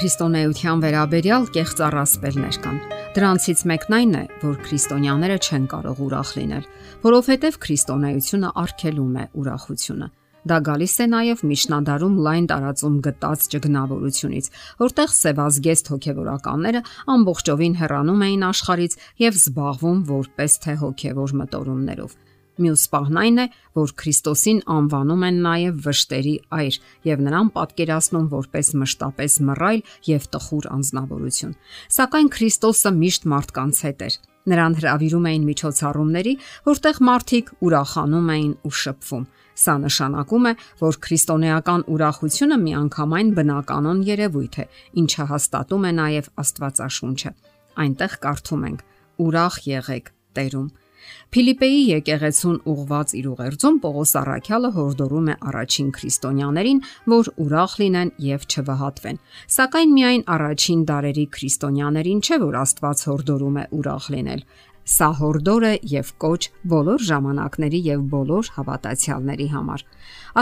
Քրիստոնեության վերաբերյալ կեղծ առասպելներ կան։ Դրանցից մեկն այն է, որ քրիստոնյաները չեն կարող ուրախ լինել, որովհետև քրիստոնեությունը արգելում է ուրախությունը։ Դա գալիս է նաև Միշնադարում լայն տարածում գտած ճգնավորությունից, որտեղ սևազգեստ հոգևորականները ամբողջովին հեռանում էին աշխարից եւ զբաղվում որպես թե հոգևոր մտորումներով։ Մյուս պահն այն է, որ Քրիստոսին անվանում են նաև վշտերի այր եւ նրան պատկերացնում որպես մշտապես մռայլ եւ տխուր անznավորություն։ Սակայն Քրիստոսը միշտ մարդկանց հետ էր։ Նրան հravirում էին միջոցառումների, որտեղ մարդիկ ուրախանում էին ու շփվում։ Սա նշանակում է, որ քրիստոնեական ուրախությունը միանգամայն բնականon երևույթ է, ինչը հաստատում է նաև Աստվածաշունչը։ Այնտեղ կարդում ենք. Ուրախ եղեք Տերում Ֆիլիպեի եկեղեցուն ուղված իր ուղերձում Պողոս Արաքյալը հորդորում է առաջին քրիստոնյաներին, որ ուրախ լինեն եւ չվհատվեն։ Սակայն միայն առաջին դարերի քրիստոնյաներին չէ, որ Աստված հորդորում է ուրախ լինել։ Սա հորդոր է եւ կոչ բոլոր ժամանակների եւ բոլոր հավատացյալների համար։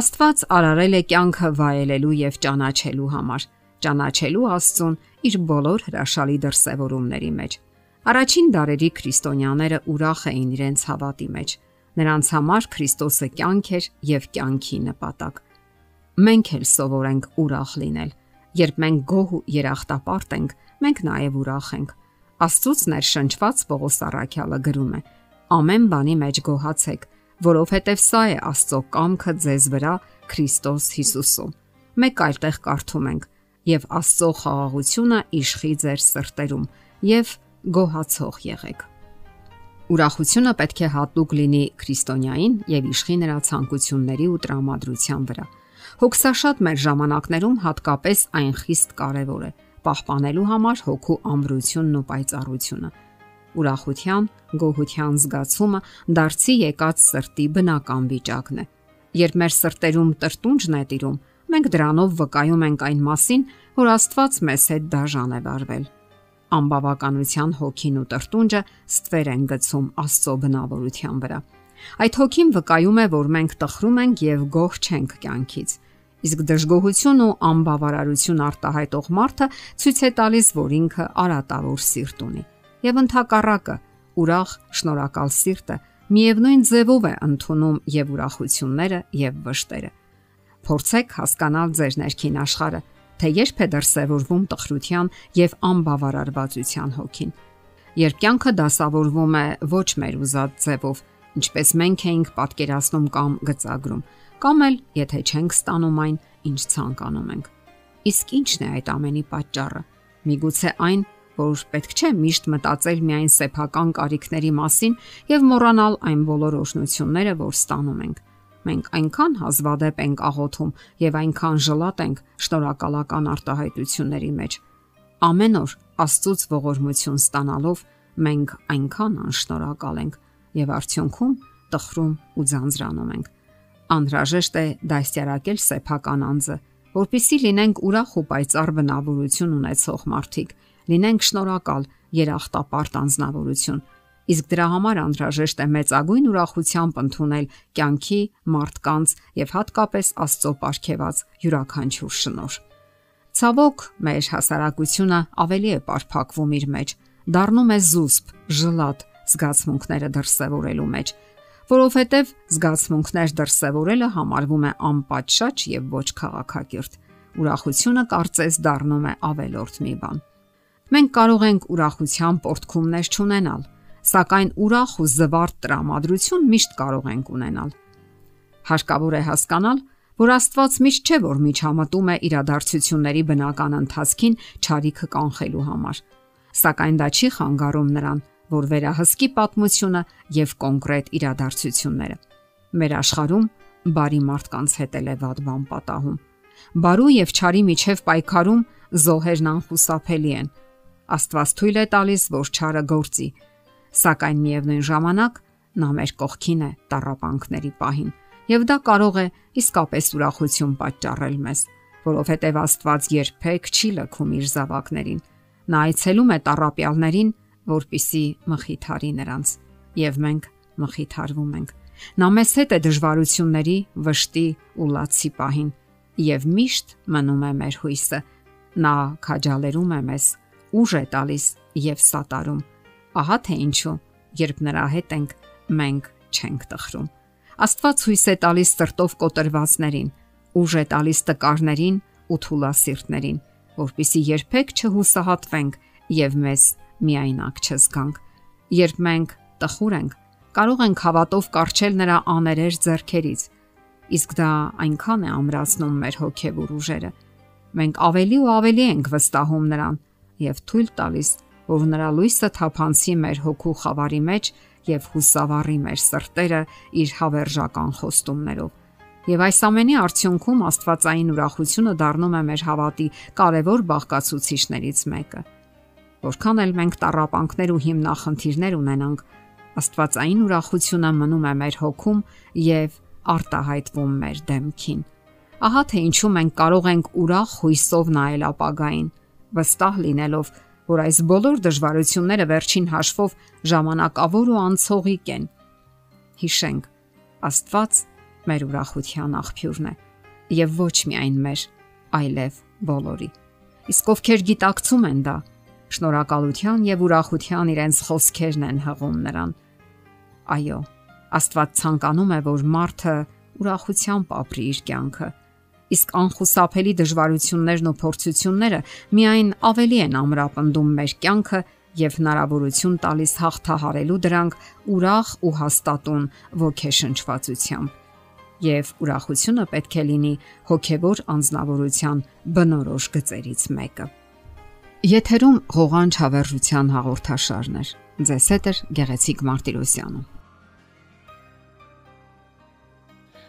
Աստված արարել է կյանքը վայելելու եւ ճանաչելու համար, ճանաչելու Աստծուն իր բոլոր հրաշալի դրսևորումների մեջ։ Առաջին դարերի քրիստոնյաները ուրախ էին իրենց հավատի մեջ։ Նրանց համար Քրիստոսը կյանք էր եւ կյանքի նպատակ։ Մենք էլ սովորենք ուրախ լինել։ Երբ մենք գոհ ու երախտապարտ ենք, մենք նաև ուրախ ենք։ Աստծուց ներշնչված Պողոս Արաքյալը գրում է. Ամեն բանի մեջ գոհացեք, որովհետև սա է Աստծո կամքը ձեզ վրա Քրիստոս Հիսուսում։ Մեկ այլտեղ կարդում ենք. եւ Աստծո խաղաղությունը իշխի ձեր սրտերում եւ գոհացող եղեք։ Ուրախությունը պետք է հատուկ լինի քրիստոնյային եւ իշխի նրա ցանկությունների ու տրամադրության վրա։ Հոգսաշատ մեր ժամանակներում հատկապես այն խիստ կարևոր է պահպանելու համար հոգու ամրությունն ու պայծառությունը։ Ուրախության, գոհության զգացումը դարձի եկած սրտի բնական վիճակն է։ Երբ մեր սրտերում տրտունջն է տիրում, մենք դրանով վկայում ենք այն մասին, որ Աստված մեզ հետ դաժան է վարվել անբավականության հոգին ու տրտունջը ստվեր են գցում Աստծո բնավորության վրա։ Այդ հոգին վկայում է, որ մենք տխրում ենք եւ գոհ չենք կյանքից։ Իսկ դժգոհություն ու անբավարարություն արտահայտող մարդը ցույց է տալիս, որ ինքը արատավոր սիրտ ունի։ Եվ ընդհակառակը, ուրախ, շնորհակալ սիրտը միևնույն ձևով է ընդունում եւ ուրախությունները եւ վշտերը։ Փորձեք հասկանալ ձեր ներքին աշխարհը թե երբ է դրսևորվում տխրության եւ անբավարարվածության հոգին։ Երբ կյանքը դասավորվում է ոչ մեր ուզած ձևով, ինչպես մենք էինք պատկերացնում կամ գծագրում, կամ էլ եթե չենք ստանում այն, ինչ ցանկանում ենք։ Իսկ ի՞նչն է այդ ամենի պատճառը։ Միգուցե այն, որ պետք չէ միշտ մտածել միայն սեփական կարիքների մասին եւ մոռանալ այն բոլոր օշնությունները, որ ստանում ենք մենք այնքան հազվադեպ ենք աղոթում եւ այնքան ժլատ ենք շնորհակալական արտահայտությունների մեջ։ Ամեն օր Աստծուց ողորմություն ստանալով մենք այնքան անշնորհակալ ենք եւ արդյունքում տխրում ու ձանձրանում ենք։ Անհրաժեշտ է դաստիարակել սեփական անձը, որpիսի լինենք ուրախ ու պայծառ բնավորություն ունեցող մարդիկ, լինենք շնորհակալ, երախտապարտ անznավորություն իսկ դրա համար անհրաժեշտ է մեծագույն ուրախությամբ ընդունել կյանքի, մարդկանց եւ հատկապես Աստծո ապարքեված յուրաքանչյուր շնոր։ Ցավոք, մեր հասարակությունը ավելի է բարփակվում իր մեջ, դառնում է զուսպ, ժլատ զգացմունքները դրսևորելու մեջ, որովհետև զգացմունքներ դրսևորելը համարվում է անպատշաճ եւ ոչ քաղաքակիրթ։ Ուրախությունը կարծես դառնում է ավելորդ մի բան։ Մենք կարող ենք ուրախության պորտքումներ ճանենալ, սակայն ուրախ ու զվարթ տրամադրություն միշտ կարող ենք ունենալ։ Հարկավոր է հասկանալ, որ Աստված միշտ չէ որ միջամտում է իրադարձությունների բնական ընթացքին ճարիքը կանխելու համար։ Սակայն դա չի խանգարում նրան, որ վերահսկի պատմությունը եւ կոնկրետ իրադարձությունները։ Մեր աշխարհում բարի մարդկանց հետ էլ է վատ բան պատահում։ Բարու եւ ճարի միջև պայքարում զոհերն անխուսափելի են։ Աստված թույլ է տալիս, որ ճարը գործի, սակայն միևնույն ժամանակ նա մեր կողքին է տարապանքների պահին, եւ դա կարող է իսկապես ուրախություն պատճառել մեզ, որովհետեւ Աստված երբեք չի լքում իր զավակներին։ Նա այցելում է տարապյալներին, որpիսի մխիթարի նրանց, եւ մենք մխիթարվում ենք։ Նա մեզ հետ է դժվարությունների, վշտի ու լացի պահին, եւ միշտ մնում է մեր հույսը։ Նա քաջալերում է մեզ, ուժ է տալիս եւ սատարում։ Ահա թե ինչու, երբ նրա հետ ենք, մենք չենք տխրում։ Աստված հույս է տալիս սրտով կոտրվածներին, ուժ է տալիս տկարներին ու թուլասիրտներին, որpիսի երբեք չհուսահատվենք եւ մեզ միայնակ չզգանք։ Երբ մենք տխուր ենք, կարող ենք հավատով կարճել նրա աներեր зерքերից։ Իսկ դա այնքան է ամրացնում մեր հոգեվոր ուժերը։ Մենք ավելի ու ավելի ենք վստահում նրան եւ թույլ տալիս որ նրա լույսը թափանցի մեր հոգու խավարի մեջ եւ հուսավառի մեր սրտերը իր հավերժական խոստումներով։ Եվ այս ամենի արդյունքում Աստվածային ուրախությունը դառնում է մեր հավատի կարևոր բաղկացուցիչներից մեկը։ Որքան էլ մենք տարապանքներ ու հիմնախնդիրներ ունենանք, Աստվածային ուրախությունը մնում է մեր հոգում եւ արտահայտվում մեր դեմքին։ Ահա թե ինչու մենք կարող ենք ուրախ հույսով նայել ապագային, վստահ լինելով, որ այս բոլոր դժվարությունները վերջին հաշվով ժամանակավոր ու անցողիկ են։ Հիշենք, Աստված մեր ուրախության աղբյուրն է եւ ոչ միայն մեր, այլև բոլորի։ Իսկ ովքեր գիտակցում են դա, շնորհակալության եւ ուրախության իրենց խոսքերն են հղում նրան։ Այո, Աստված ցանկանում է, որ մարդը ուրախությամբ ապրի իր կյանքը իսկ անխուսափելի դժվարություններն ու փորձությունները միայն ավելի են ամրապնդում մեր կյանքը եւ հնարավորություն տալիս հաղթահարելու դրանք ուրախ ու հաստատուն ոգեշնչվածությամբ։ Եվ ուրախությունը պետք է լինի հոգեվոր անznավորության բնորոշ գծերից մեկը։ Եթերում հողանջ հավերժության հաղորդաշարներ։ Ձեզ հետ է Գեղեցիկ Մարտիրոսյանը։